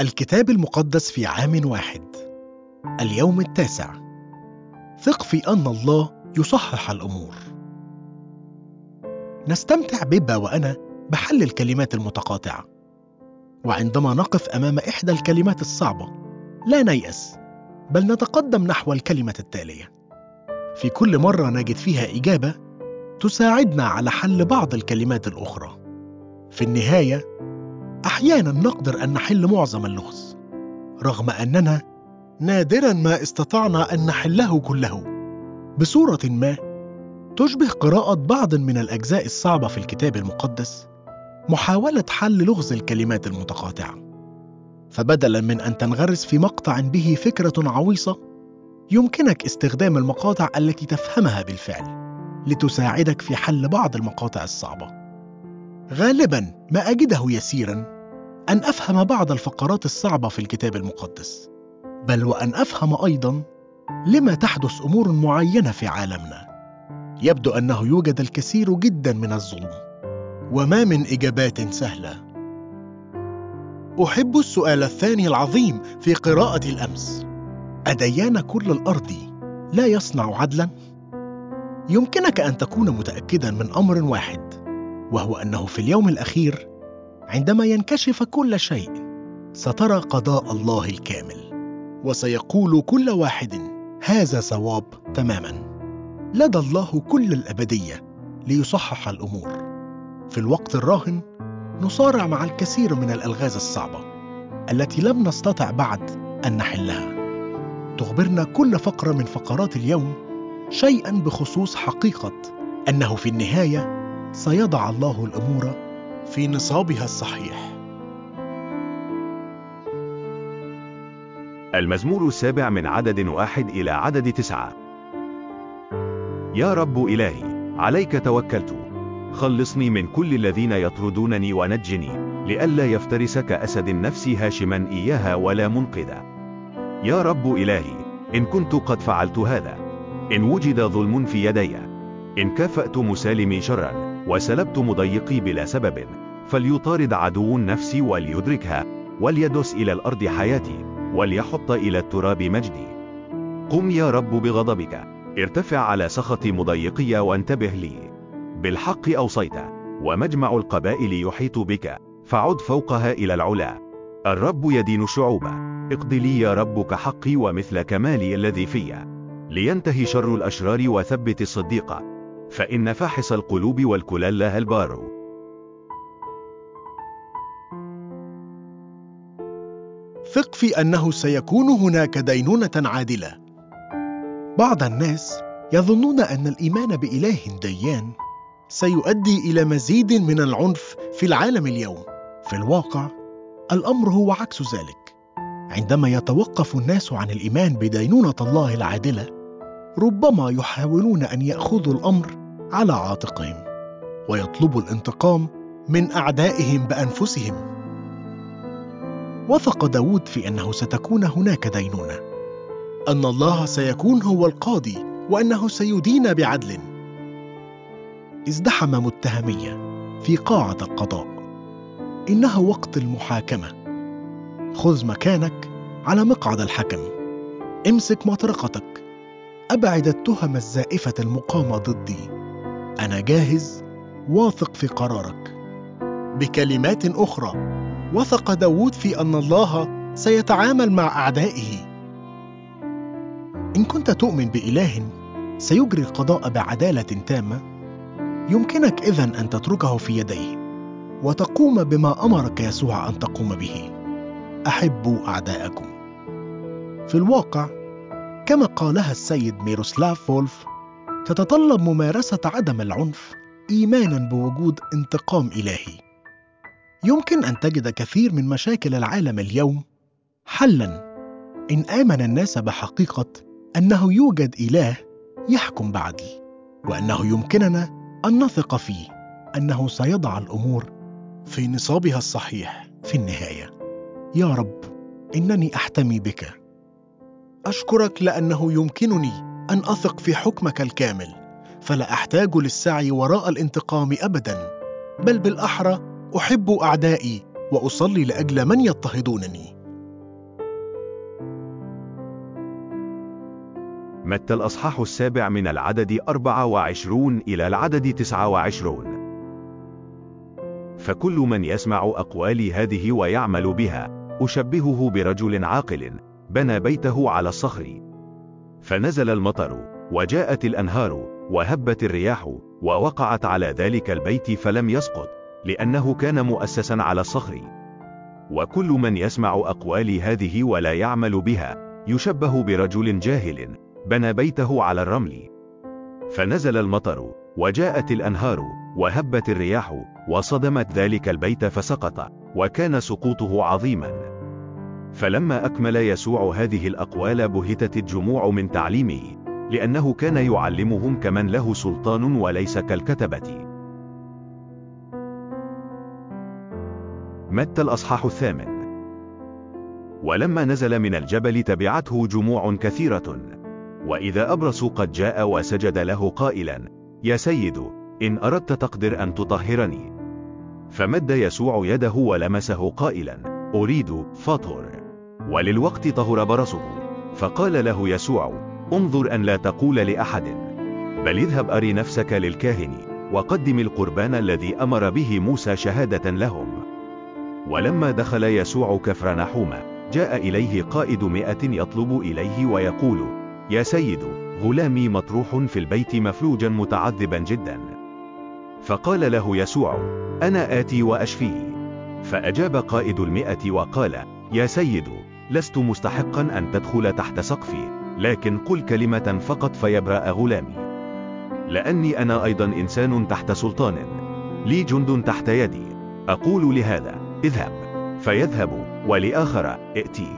الكتاب المقدس في عام واحد. اليوم التاسع. ثق في أن الله يصحح الأمور. نستمتع بيبا وأنا بحل الكلمات المتقاطعة. وعندما نقف أمام إحدى الكلمات الصعبة لا نيأس بل نتقدم نحو الكلمة التالية. في كل مرة نجد فيها إجابة تساعدنا على حل بعض الكلمات الأخرى. في النهاية أحيانا نقدر أن نحل معظم اللغز رغم أننا نادرا ما استطعنا أن نحله كله. بصورة ما تشبه قراءة بعض من الأجزاء الصعبة في الكتاب المقدس محاولة حل لغز الكلمات المتقاطعة. فبدلا من أن تنغرس في مقطع به فكرة عويصة يمكنك استخدام المقاطع التي تفهمها بالفعل لتساعدك في حل بعض المقاطع الصعبة. غالبا ما أجده يسيرا أن أفهم بعض الفقرات الصعبة في الكتاب المقدس بل وأن أفهم أيضا لما تحدث أمور معينة في عالمنا. يبدو أنه يوجد الكثير جدا من الظلم وما من إجابات سهلة. أحب السؤال الثاني العظيم في قراءة الأمس. أديان كل الأرض لا يصنع عدلا؟ يمكنك أن تكون متاكدا من أمر واحد وهو أنه في اليوم الأخير عندما ينكشف كل شيء سترى قضاء الله الكامل وسيقول كل واحد هذا صواب تماما. لدى الله كل الأبدية ليصحح الأمور. في الوقت الراهن نصارع مع الكثير من الألغاز الصعبة التي لم نستطع بعد أن نحلها. تخبرنا كل فقرة من فقرات اليوم شيئا بخصوص حقيقة أنه في النهاية سيضع الله الأمور في نصابها الصحيح. المزمور السابع من عدد واحد إلى عدد تسعة. يا رب إلهي عليك توكلت. خلصني من كل الذين يطردونني ونجني لئلا يفترس كأسد النفس هاشما إياها ولا منقذا يا رب إلهي إن كنت قد فعلت هذا. إن وجد ظلم في يدي. إن كافأت مسالمي شرا. وسلبت مضيقي بلا سبب. فليطارد عدو النفس وليدركها وليدس إلى الأرض حياتي وليحط إلى التراب مجدي. قم يا رب بغضبك. ارتفع على سخط مضيقي وانتبه لي. بالحق أوصيت ومجمع القبائل يحيط بك. فعد فوقها إلى العلا. الرب يدين الشعوب. اقض لي يا رب كحقي ومثل كمالي الذي في. لينتهي شر الأشرار وثبت الصديق. فإن فاحص القلوب والكلال لها البار. ثق في أنه سيكون هناك دينونة عادلة. بعض الناس يظنون أن الإيمان بإله ديان سيؤدي إلى مزيد من العنف في العالم اليوم. في الواقع الأمر هو عكس ذلك. عندما يتوقف الناس عن الإيمان بدينونة الله العادلة ربما يحاولون أن يأخذوا الأمر على عاتقهم ويطلبوا الانتقام من أعدائهم بأنفسهم. وثق داود في أنه ستكون هناك دينونة أن الله سيكون هو القاضي وأنه سيدين بعدل. ازدحم متهمية في قاعة القضاء. انه وقت المحاكمة. خذ مكانك على مقعد الحكم. امسك مطرقتك. أبعد التهم الزائفة المقامة ضدي. أنا جاهز واثق في قرارك. بكلمات أخرى وثق داود في أن الله سيتعامل مع أعدائه. إن كنت تؤمن بإله سيجري القضاء بعدالة تامة. يمكنك إذن أن تتركه في يديه وتقوم بما أمرك يسوع أن تقوم به. أحبوا أعداءكم. في الواقع كما قالها السيد ميروسلاف فولف تتطلب ممارسة عدم العنف ايمانا بوجود انتقام إلهي. يمكن أن تجد كثير من مشاكل العالم اليوم. حلا إن آمن الناس بحقيقة أنه يوجد إله يحكم بعدل وأنه يمكننا أن نثق فيه أنه سيضع الأمور في نصابها الصحيح في النهاية. يا رب إنني أحتمي بك. أشكرك لأنه يمكنني أن أثق في حكمك الكامل فلا أحتاج للسعي وراء الانتقام ابدا بل بالأحرى أحب أعدائي وأصلي لأجل من يضطهدونني. متى الأصحاح السابع من العدد 24 إلى العدد 29 فكل من يسمع أقوالي هذه ويعمل بها أشبهه برجل عاقل بنى بيته على الصخر. فنزل المطر وجاءت الأنهار وهبت الرياح ووقعت على ذلك البيت فلم يسقط لأنه كان مؤسسا على الصخر. وكل من يسمع أقوالي هذه ولا يعمل بها يشبه برجل جاهل بنى بيته على الرمل. فنزل المطر وجاءت الأنهار وهبت الرياح وصدمت ذلك البيت فسقط وكان سقوطه عظيما. فلما أكمل يسوع هذه الأقوال بهتت الجموع من تعليمه لأنه كان يعلمهم كمن له سلطان وليس كالكتبة. متى الأصحاح الثامن؟ ولما نزل من الجبل تبعته جموع كثيرة. وإذا أبرص قد جاء وسجد له قائلا يا سيد إن أردت تقدر أن تطهرني. فمد يسوع يده ولمسه قائلا أريد فطهر وللوقت طهر برصه فقال له يسوع انظر أن لا تقول لأحد بل اذهب أري نفسك للكاهن وقدم القربان الذي أمر به موسى شهادة لهم. ولما دخل يسوع كفر نحومة جاء إليه قائد مئة يطلب إليه ويقول يا سيد غلامي مطروح في البيت مفلوجا متعذبا جدا. فقال له يسوع أنا آتي وأشفيه. فأجاب قائد المئة وقال يا سيد لست مستحقا أن تدخل تحت سقفي لكن قل كلمة فقط فيبرأ غلامي. لأني أنا أيضا إنسان تحت سلطان. لي جند تحت يدي. أقول لهذا اذهب. فيذهب ولآخر ائتي.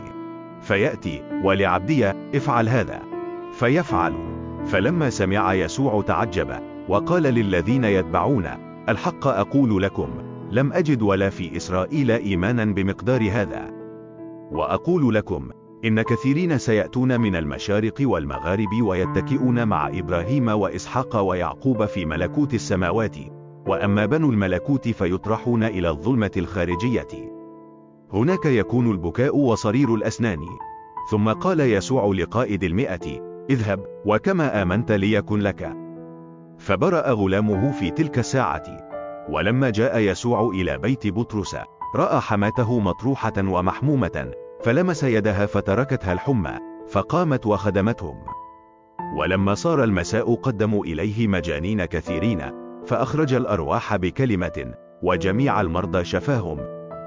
فيأتي ولعبدي افعل هذا. فيفعل. فلما سمع يسوع تعجب وقال للذين يتبعون الحق أقول لكم لم أجد ولا في إسرائيل إيمانا بمقدار هذا. وأقول لكم إن كثيرين سيأتون من المشارق والمغارب ويتكئون مع إبراهيم وإسحاق ويعقوب في ملكوت السماوات وأما بنو الملكوت فيطرحون إلى الظلمة الخارجية. هناك يكون البكاء وصرير الأسنان. ثم قال يسوع لقائد المئة اذهب وكما آمنت ليكن لك. فبرأ غلامه في تلك الساعة. ولما جاء يسوع إلى بيت بطرس رأى حماته مطروحة ومحمومة فلمس يدها فتركتها الحمى فقامت وخدمتهم. ولما صار المساء قدموا إليه مجانين كثيرين فأخرج الأرواح بكلمة وجميع المرضى شفاهم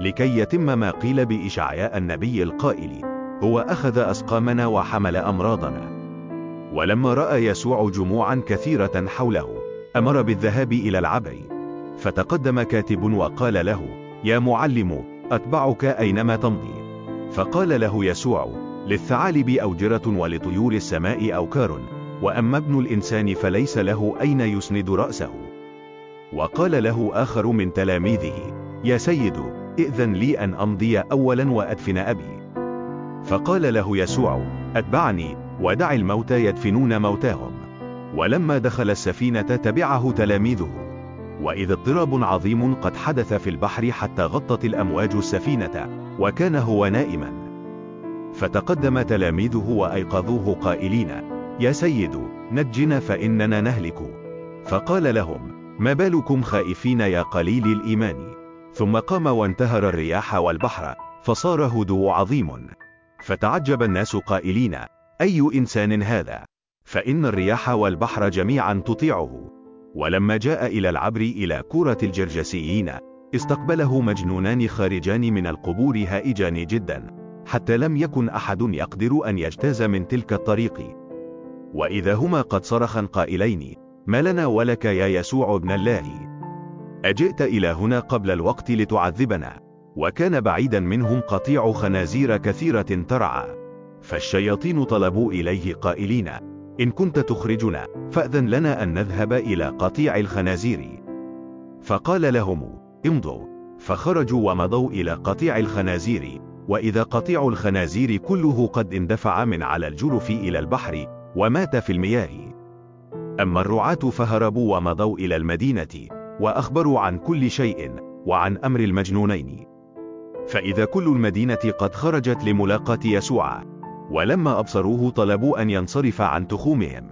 لكي يتم ما قيل بإشعياء النبي القائل هو أخذ أسقامنا وحمل أمراضنا ولما رأى يسوع جموعا كثيرة حوله أمر بالذهاب إلى العبر فتقدم كاتب وقال له يا معلم أتبعك أينما تمضي. فقال له يسوع للثعالب أوجرة ولطيور السماء أوكار وأما ابن الإنسان فليس له أين يسند رأسه. وقال له آخر من تلاميذه يا سيد ائذن لي أن أمضي أولا وأدفن أبي. فقال له يسوع أتبعني ودع الموتى يدفنون موتاهم. ولما دخل السفينة تبعه تلاميذه وإذا اضطراب عظيم قد حدث في البحر حتى غطت الأمواج السفينة وكان هو نائما. فتقدم تلاميذه وأيقظوه قائلين يا سيد نجنا فإننا نهلك. فقال لهم ما بالكم خائفين يا قليل الإيمان. ثم قام وانتهر الرياح والبحر فصار هدوء عظيم. فتعجب الناس قائلين أي إنسان هذا؟ فإن الرياح والبحر جميعا تطيعه. ولما جاء إلى العبر إلى كورة الجرجسيين استقبله مجنونان خارجان من القبور هائجان جدا حتى لم يكن أحد يقدر أن يجتاز من تلك الطريق. وإذا هما قد صرخا قائلين ما لنا ولك يا يسوع ابن الله؟ أجئت إلى هنا قبل الوقت لتعذبنا وكان بعيدا منهم قطيع خنازير كثيرة ترعى فالشياطين طلبوا إليه قائلين إن كنت تخرجنا فأذن لنا أن نذهب إلى قطيع الخنازير. فقال لهم امضوا فخرجوا ومضوا إلى قطيع الخنازير وإذا قطيع الخنازير كله قد اندفع من على الجرف إلى البحر ومات في المياه. أما الرعاة فهربوا ومضوا إلى المدينة وأخبروا عن كل شيء وعن أمر المجنونين. فإذا كل المدينة قد خرجت لملاقاة يسوع ولما أبصروه طلبوا أن ينصرف عن تخومهم.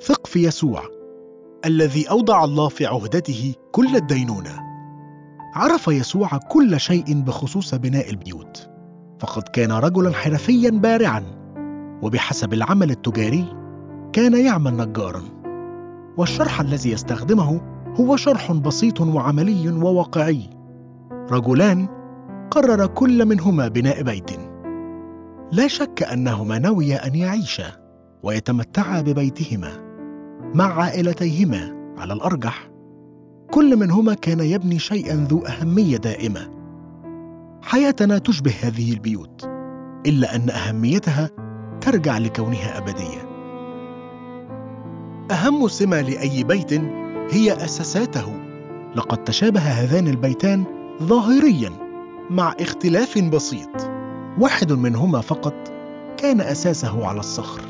ثق في يسوع الذي أوضع الله في عهدته كل الدينونة. عرف يسوع كل شيء بخصوص بناء البيوت. فقد كان رجلا حرفيا بارعا وبحسب العمل التجاري كان يعمل نجارا. والشرح الذي يستخدمه هو شرح بسيط وعملي وواقعي. رجلان قرر كل منهما بناء بيت. لا شك أنهما نويا أن يعيشا ويتمتعا ببيتهما مع عائلتيهما على الأرجح. كل منهما كان يبني شيئا ذو أهمية دائمة. حياتنا تشبه هذه البيوت إلا أن أهميتها ترجع لكونها أبدية. أهم سمة لأي بيت هي أساساته. لقد تشابه هذان البيتان ظاهريا. مع اختلاف بسيط. واحد منهما فقط كان أساسه على الصخر.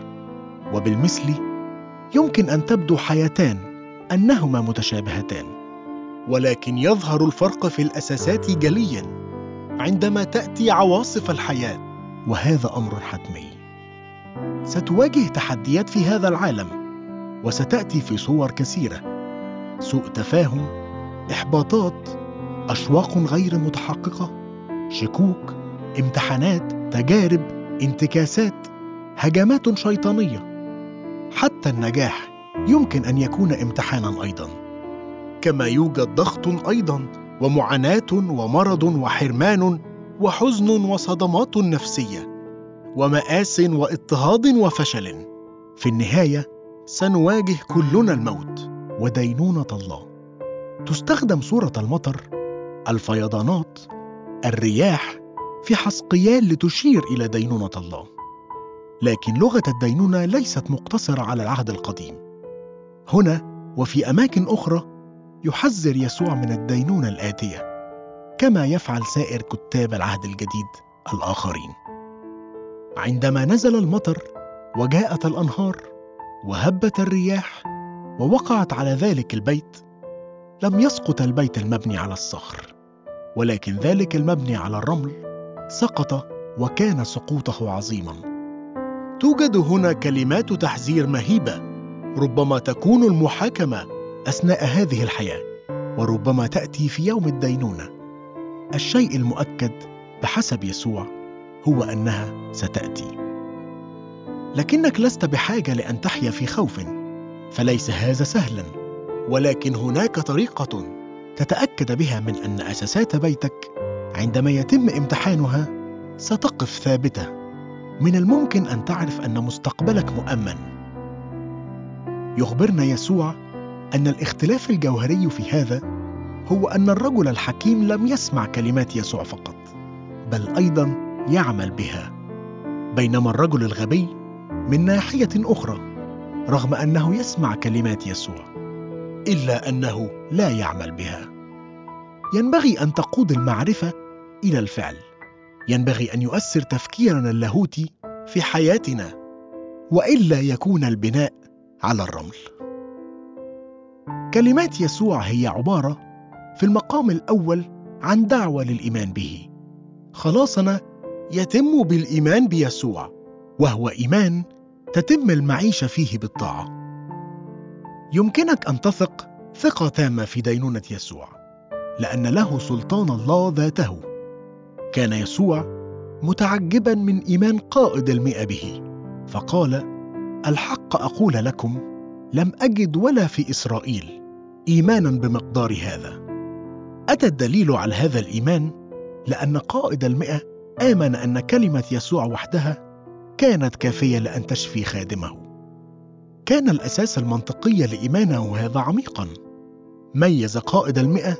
وبالمثل يمكن أن تبدو حياتان أنهما متشابهتان. ولكن يظهر الفرق في الأساسات جليا عندما تأتي عواصف الحياة. وهذا أمر حتمي. ستواجه تحديات في هذا العالم وستأتي في صور كثيرة. سوء تفاهم إحباطات أشواق غير متحققة. شكوك امتحانات تجارب انتكاسات هجمات شيطانية. حتى النجاح يمكن أن يكون امتحانا أيضا. كما يوجد ضغط أيضا ومعاناة ومرض وحرمان وحزن وصدمات نفسية ومآس واضطهاد وفشل. في النهاية سنواجه كلنا الموت ودينونة الله. تستخدم صوره المطر الفيضانات الرياح في حسقيال لتشير إلى دينونة الله. لكن لغة الدينونة ليست مقتصرة على العهد القديم. هنا وفي أماكن أخرى يحذر يسوع من الدينونة الآتية كما يفعل سائر كتاب العهد الجديد الآخرين. عندما نزل المطر وجاءت الأنهار وهبت الرياح ووقعت على ذلك البيت لم يسقط البيت المبني على الصخر. ولكن ذلك المبني على الرمل سقط وكان سقوطه عظيما. توجد هنا كلمات تحذير مهيبة ربما تكون المحاكمة أثناء هذه الحياة وربما تأتي في يوم الدينونة. الشيء المؤكد بحسب يسوع هو أنها ستأتي. لكنك لست بحاجة لأن تحيا في خوف فليس هذا سهلا ولكن هناك طريقة تتأكد بها من أن أساسات بيتك عندما يتم امتحانها ستقف ثابتة. من الممكن أن تعرف أن مستقبلك مؤمن. يخبرنا يسوع أن الاختلاف الجوهري في هذا هو أن الرجل الحكيم لم يسمع كلمات يسوع فقط بل أيضا يعمل بها. بينما الرجل الغبي من ناحية أخرى رغم أنه يسمع كلمات يسوع. إلا أنه لا يعمل بها. ينبغي أن تقود المعرفة إلى الفعل. ينبغي أن يؤثر تفكيرنا اللاهوتي في حياتنا وإلا يكون البناء على الرمل. كلمات يسوع هي عبارة في المقام الأول عن دعوة للإيمان به. خلاصنا يتم بالإيمان بيسوع وهو إيمان تتم المعيشة فيه بالطاعة. يمكنك أن تثق ثقة تامه في دينونة يسوع لأن له سلطان الله ذاته. كان يسوع متعجبا من إيمان قائد المئة به فقال الحق أقول لكم لم أجد ولا في إسرائيل ايمانا بمقدار هذا. أتى الدليل على هذا الإيمان؟ لأن قائد المئة آمن أن كلمة يسوع وحدها كانت كافية لأن تشفي خادمه. كان الأساس المنطقي لإيمانه هذا عميقا. ميز قائد المئة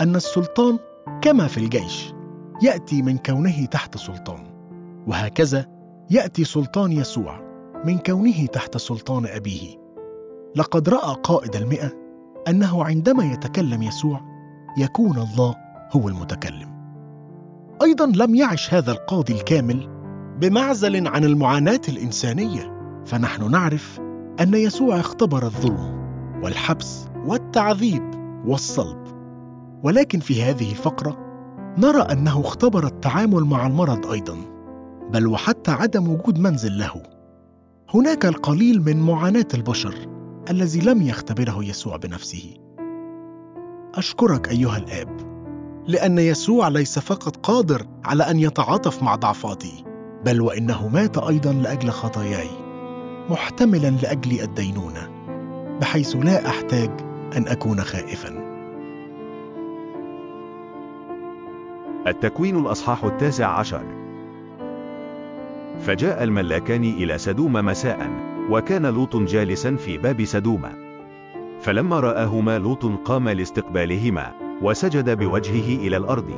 أن السلطان كما في الجيش يأتي من كونه تحت سلطان وهكذا يأتي سلطان يسوع من كونه تحت سلطان أبيه. لقد رأى قائد المئة أنه عندما يتكلم يسوع يكون الله هو المتكلم. أيضا لم يعش هذا القاضي الكامل بمعزل عن المعاناة الإنسانية فنحن نعرف أن يسوع اختبر الظلم والحبس والتعذيب والصلب. ولكن في هذه الفقرة نرى أنه اختبر التعامل مع المرض أيضا بل وحتى عدم وجود منزل له. هناك القليل من معاناة البشر الذي لم يختبره يسوع بنفسه. أشكرك أيها الآب لأن يسوع ليس فقط قادر على أن يتعاطف مع ضعفاتي بل وإنه مات أيضا لأجل خطاياي. محتملا لأجل الدينونة بحيث لا أحتاج أن أكون خائفا. التكوين الأصحاح التاسع عشر. فجاء الملاكان إلى سدوم مساء وكان لوط جالسا في باب سدوم. فلما رآهما لوط قام لاستقبالهما وسجد بوجهه إلى الأرض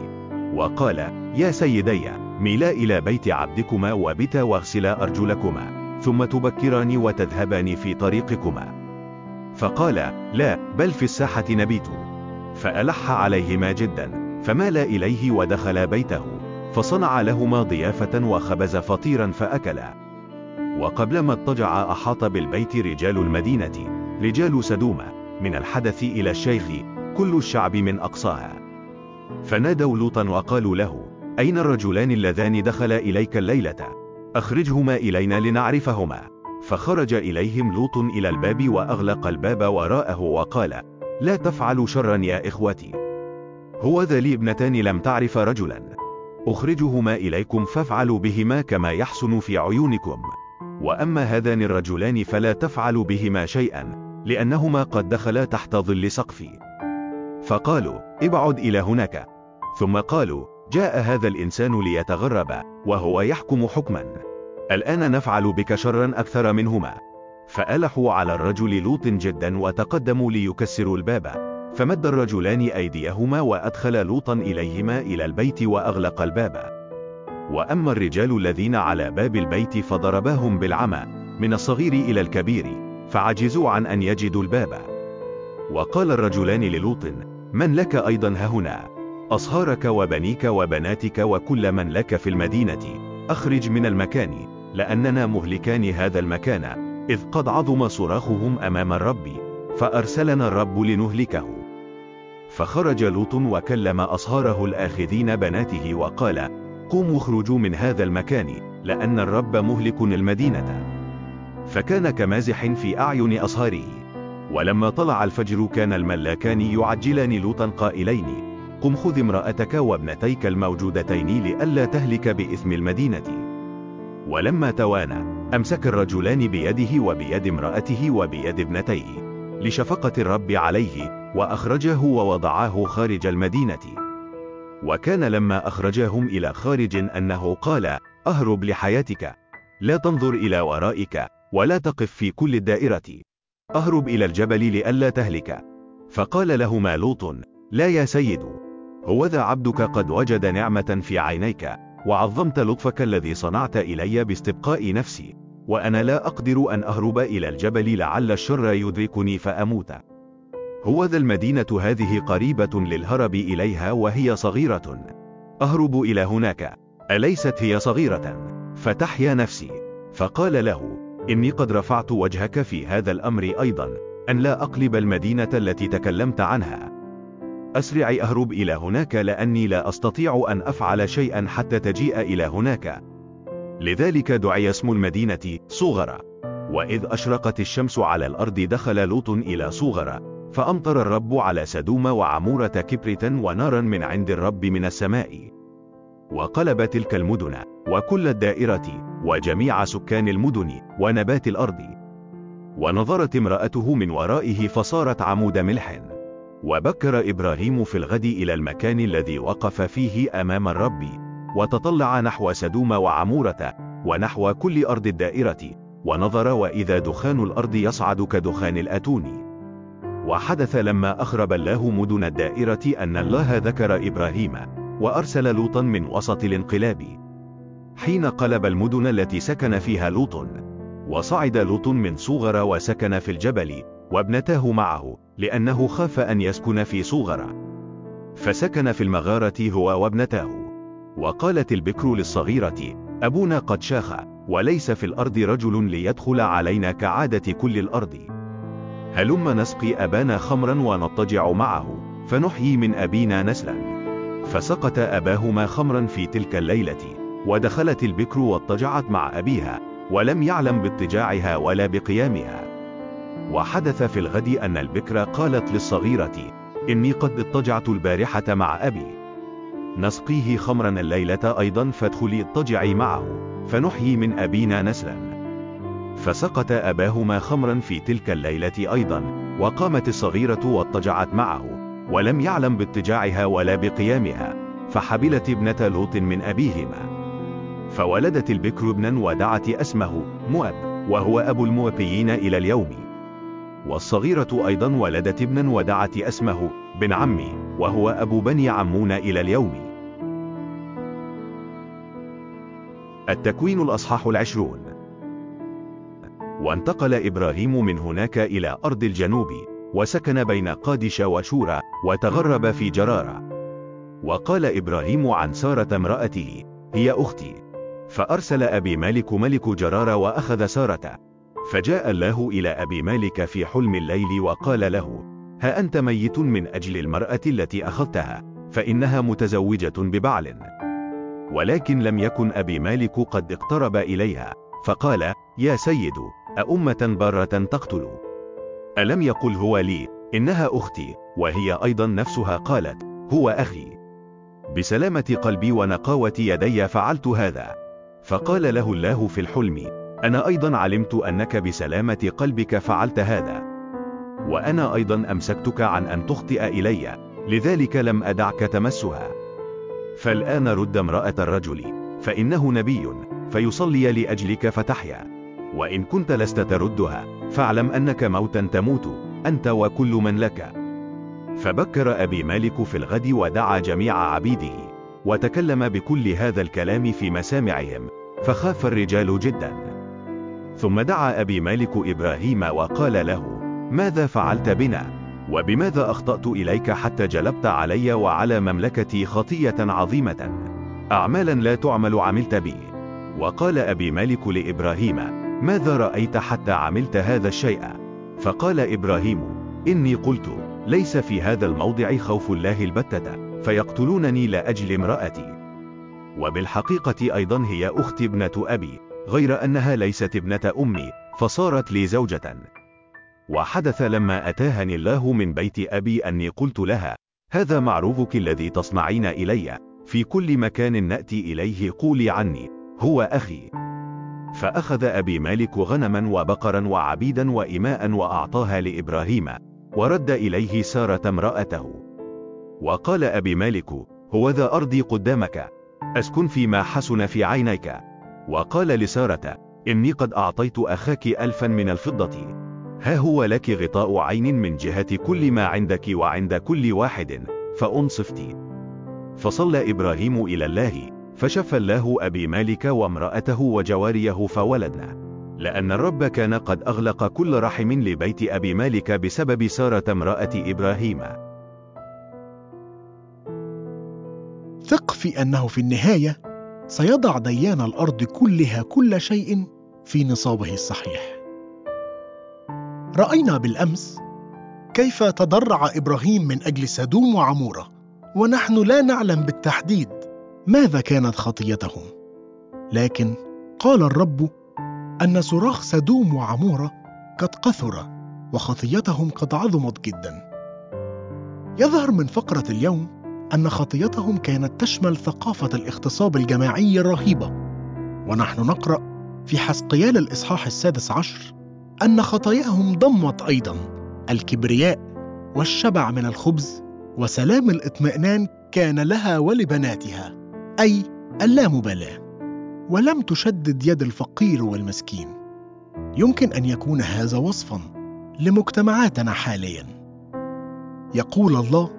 وقال يا سيدي ميلا إلى بيت عبدكما وبتا واغسلا أرجلكما. ثم تبكران وتذهبان في طريقكما. فقال لا بل في الساحة نبيت. فألح عليهما جدا فمال إليه ودخل بيته. فصنع لهما ضيافة وخبز فطيرا فأكلا. وقبلما اضطجع أحاط بالبيت رجال المدينة رجال سدوم من الحدث إلى الشيخ كل الشعب من أقصاها. فنادوا لوطا وقالوا له أين الرجلان اللذان دخلا إليك الليلة؟ أخرجهما إلينا لنعرفهما. فخرج إليهم لوط إلى الباب وأغلق الباب وراءه وقال لا تفعلوا شرا يا إخوتي. هو ذا لي ابنتان لم تعرف رجلا. أخرجهما إليكم فافعلوا بهما كما يحسن في عيونكم. وأما هذان الرجلان فلا تفعلوا بهما شيئا لأنهما قد دخلا تحت ظل سقفي. فقالوا ابعد إلى هناك. ثم قالوا جاء هذا الإنسان ليتغرب وهو يحكم حكما. الآن نفعل بك شرا أكثر منهما. فألحوا على الرجل لوط جدا وتقدموا ليكسروا الباب. فمد الرجلان أيديهما وأدخل لوطا إليهما إلى البيت وأغلق الباب. وأما الرجال الذين على باب البيت فضرباهم بالعمى من الصغير إلى الكبير فعجزوا عن أن يجدوا الباب. وقال الرجلان للوط من لك أيضا ههنا أصهارك وبنيك وبناتك وكل من لك في المدينة. أخرج من المكان لأننا مهلكان هذا المكان إذ قد عظم صراخهم أمام الرب فأرسلنا الرب لنهلكه. فخرج لوط وكلم أصهاره الآخذين بناته وقال قوموا اخرجوا من هذا المكان لأن الرب مهلك المدينة. فكان كمازح في أعين أصهاره. ولما طلع الفجر كان الملاكان يعجلان لوطا قائلين قم خذ امرأتك وابنتيك الموجودتين لئلا تهلك بإثم المدينة. ولما توانى أمسك الرجلان بيده وبيد امرأته وبيد ابنتيه لشفقة الرب عليه وأخرجه ووضعاه خارج المدينة. وكان لما أخرجهم إلى خارج أنه قال أهرب لحياتك لا تنظر إلى ورائك ولا تقف في كل الدائرة. أهرب إلى الجبل لئلا تهلك. فقال لهما لوط لا يا سيد. هو ذا عبدك قد وجد نعمة في عينيك وعظمت لطفك الذي صنعت إلي باستبقاء نفسي وأنا لا أقدر أن أهرب إلى الجبل لعل الشر يدركني فأموت. هو ذا المدينة هذه قريبة للهرب إليها وهي صغيرة. أهرب إلى هناك. أليست هي صغيرة؟ فتحيا نفسي. فقال له إني قد رفعت وجهك في هذا الأمر أيضا أن لا أقلب المدينة التي تكلمت عنها. أسرع أهرب إلى هناك لأني لا أستطيع أن أفعل شيئا حتى تجيء إلى هناك. لذلك دعي اسم المدينة صغرى وإذ أشرقت الشمس على الأرض دخل لوط إلى صغرى فأمطر الرب على سدوم وعمورة كبرة ونارا من عند الرب من السماء. وقلب تلك المدن وكل الدائرة وجميع سكان المدن ونبات الأرض. ونظرت امرأته من ورائه فصارت عمود ملح. وبكر إبراهيم في الغد إلى المكان الذي وقف فيه أمام الرب وتطلع نحو سدوم وعمورة ونحو كل أرض الدائرة ونظر وإذا دخان الأرض يصعد كدخان الأتون. وحدث لما أخرب الله مدن الدائرة أن الله ذكر إبراهيم وأرسل لوطا من وسط الانقلاب. حين قلب المدن التي سكن فيها لوط وصعد لوط من صغر وسكن في الجبل وابنتاه معه لأنه خاف أن يسكن في صغر فسكن في المغارة هو وابنتاه وقالت البكر للصغيرة أبونا قد شاخ وليس في الأرض رجل ليدخل علينا كعادة كل الأرض. هلم نسقي أبانا خمرا ونضطجع معه فنحيي من أبينا نسلا. فسقط أباهما خمرا في تلك الليلة ودخلت البكر واضطجعت مع أبيها ولم يعلم باضطجاعها ولا بقيامها. وحدث في الغد أن البكر قالت للصغيرة إني قد اضطجعت البارحة مع أبي. نسقيه خمرا الليلة أيضا فادخلي اضطجعي معه فنحيي من أبينا نسلا. فسقط أباهما خمرا في تلك الليلة أيضا وقامت الصغيرة واضطجعت معه ولم يعلم باضطجاعها ولا بقيامها فحبلت ابنة لوط من أبيهما. فولدت البكر ابنا ودعت أسمه مؤب وهو أبو الموبيين إلى اليوم. والصغيرة أيضا ولدت ابنا ودعت اسمه بن عمي وهو أبو بني عمون إلى اليوم. التكوين الأصحاح العشرون. وانتقل إبراهيم من هناك إلى أرض الجنوب وسكن بين قادش وشورى وتغرب في جرارة وقال إبراهيم عن سارة امرأته هي أختي. فأرسل أبي مالك ملك جرارة وأخذ سارة فجاء الله إلى أبي مالك في حلم الليل وقال له ها أنت ميت من أجل المرأة التي أخذتها فإنها متزوجة ببعل. ولكن لم يكن أبي مالك قد اقترب إليها فقال يا سيد أأمة بارة تقتل. ألم يقل هو لي إنها أختي وهي أيضا نفسها قالت هو أخي. بسلامة قلبي ونقاوة يدي فعلت هذا. فقال له الله في الحلم أنا أيضا علمت أنك بسلامة قلبك فعلت هذا. وأنا أيضا أمسكتك عن أن تخطئ إلي. لذلك لم أدعك تمسها. فالآن رد امرأة الرجل. فإنه نبي. فيصلي لأجلك فتحيا. وإن كنت لست تردها فاعلم أنك موتا تموت. أنت وكل من لك. فبكر أبي مالك في الغد ودعا جميع عبيده. وتكلم بكل هذا الكلام في مسامعهم. فخاف الرجال جدا. ثم دعا أبي مالك إبراهيم وقال له ماذا فعلت بنا؟ وبماذا أخطأت إليك حتى جلبت علي وعلى مملكتي خطية عظيمة؟ أعمالا لا تعمل عملت بي. وقال أبي مالك لإبراهيم ماذا رأيت حتى عملت هذا الشيء؟ فقال إبراهيم إني قلت ليس في هذا الموضع خوف الله البتة فيقتلونني لأجل امرأتي. وبالحقيقة أيضا هي أختي ابنة أبي. غير أنها ليست ابنة أمي فصارت لي زوجة. وحدث لما أتاهني الله من بيت أبي أني قلت لها هذا معروفك الذي تصنعين إلي. في كل مكان نأتي إليه قولي عني. هو أخي. فأخذ أبي مالك غنما وبقرا وعبيدا وإماء وأعطاها لإبراهيم ورد إليه سارة امرأته. وقال أبي مالك هو ذا أرضي قدامك. أسكن فيما حسن في عينيك. وقال لسارة إني قد أعطيت أخاك ألفا من الفضة. ها هو لك غطاء عين من جهة كل ما عندك وعند كل واحد فأنصفت فصلى إبراهيم إلى الله فشف الله أبي مالك وامرأته وجواريه فولدنا. لأن الرب كان قد أغلق كل رحم لبيت أبي مالك بسبب سارة امرأة إبراهيم. ثق في أنه في النهاية سيضع ديان الأرض كلها كل شيء في نصابه الصحيح. رأينا بالأمس كيف تضرع إبراهيم من أجل سدوم وعمورة ونحن لا نعلم بالتحديد ماذا كانت خطيتهم. لكن قال الرب أن صراخ سدوم وعمورة قد كثر وخطيتهم قد عظمت جدا. يظهر من فقرة اليوم أن خطيتهم كانت تشمل ثقافة الاغتصاب الجماعي الرهيبة. ونحن نقرأ في حسقيال الإصحاح السادس عشر أن خطاياهم ضمت أيضا الكبرياء والشبع من الخبز وسلام الإطمئنان كان لها ولبناتها أي اللامبالاة ولم تشدد يد الفقير والمسكين. يمكن أن يكون هذا وصفا لمجتمعاتنا حاليا. يقول الله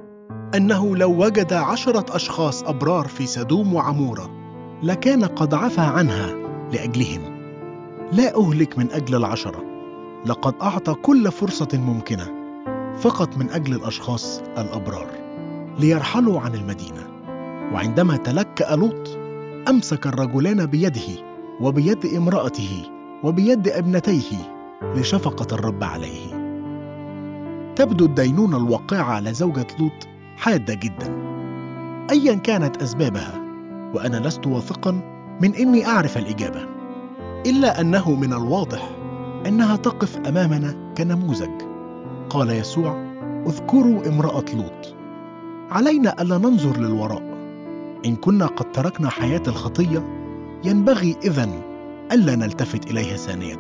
أنه لو وجد عشرة أشخاص أبرار في سدوم وعمورة لكان قد عفى عنها لأجلهم. لا أهلك من أجل العشرة. لقد أعطى كل فرصة ممكنة فقط من أجل الأشخاص الأبرار ليرحلوا عن المدينة. وعندما تلكأ لوط أمسك الرجلان بيده وبيد امرأته وبيد ابنتيه لشفقة الرب عليه. تبدو الدينونة الواقعة على زوجة لوط حادة جدا. ايا كانت أسبابها وأنا لست واثقا من إني أعرف الإجابة إلا أنه من الواضح أنها تقف أمامنا كنموذج. قال يسوع أذكروا امرأة لوط. علينا ألا ننظر للوراء. إن كنا قد تركنا حياة الخطية ينبغي إذن ألا نلتفت إليها ثانية.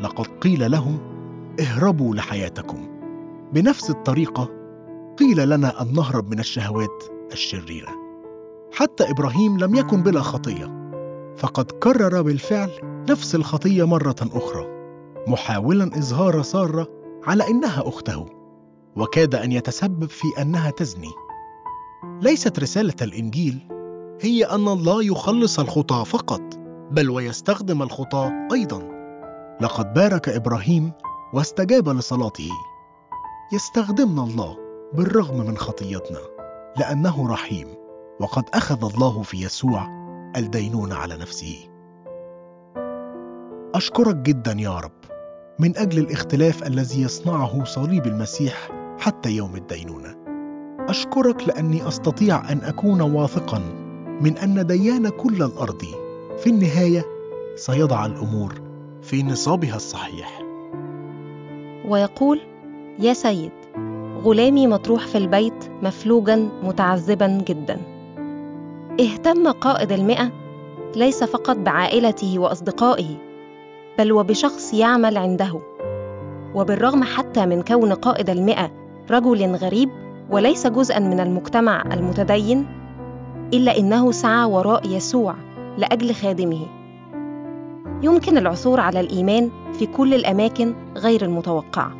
لقد قيل لهم اهربوا لحياتكم. بنفس الطريقة قيل لنا أن نهرب من الشهوات الشريرة. حتى إبراهيم لم يكن بلا خطية. فقد كرر بالفعل نفس الخطية مرة أخرى محاولا إظهار سارة على إنها أخته وكاد أن يتسبب في أنها تزني. ليست رسالة الإنجيل هي أن الله يخلص الخطاه فقط بل ويستخدم الخطاه أيضا. لقد بارك إبراهيم واستجاب لصلاته. يستخدمنا الله. بالرغم من خطيتنا لأنه رحيم وقد أخذ الله في يسوع الدينونة على نفسه. أشكرك جدا يا رب من أجل الاختلاف الذي يصنعه صليب المسيح حتى يوم الدينونة. أشكرك لأني أستطيع أن أكون واثقا من أن ديان كل الأرض في النهاية سيضع الأمور في نصابها الصحيح. ويقول يا سيد غلامي مطروح في البيت مفلوجا متعذبا جدا. اهتم قائد المئة ليس فقط بعائلته وأصدقائه بل وبشخص يعمل عنده. وبالرغم حتى من كون قائد المئة رجل غريب وليس جزءا من المجتمع المتدين إلا إنه سعى وراء يسوع لأجل خادمه. يمكن العثور على الإيمان في كل الأماكن غير المتوقعة.